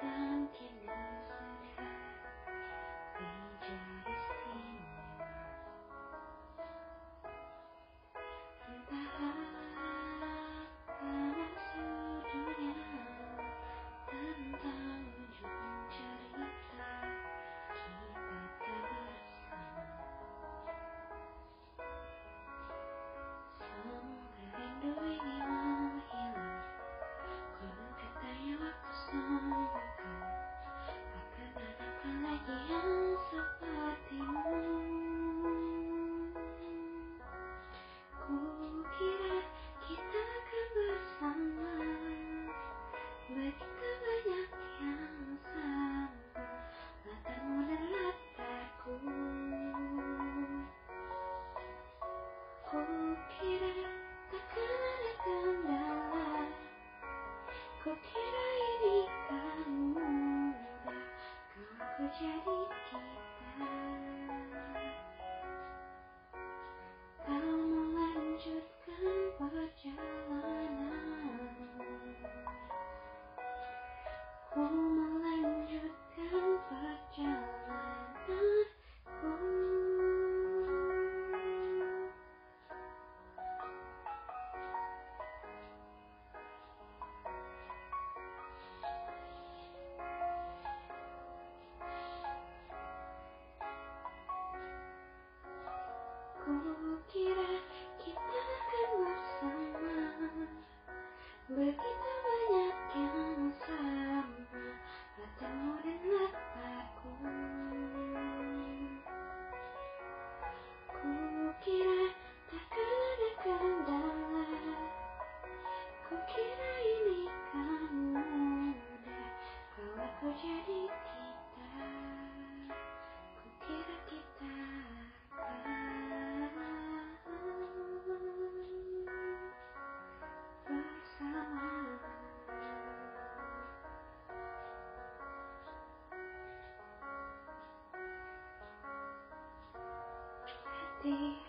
当天 yang sepertimu Kukira kita akan bersama Begitu see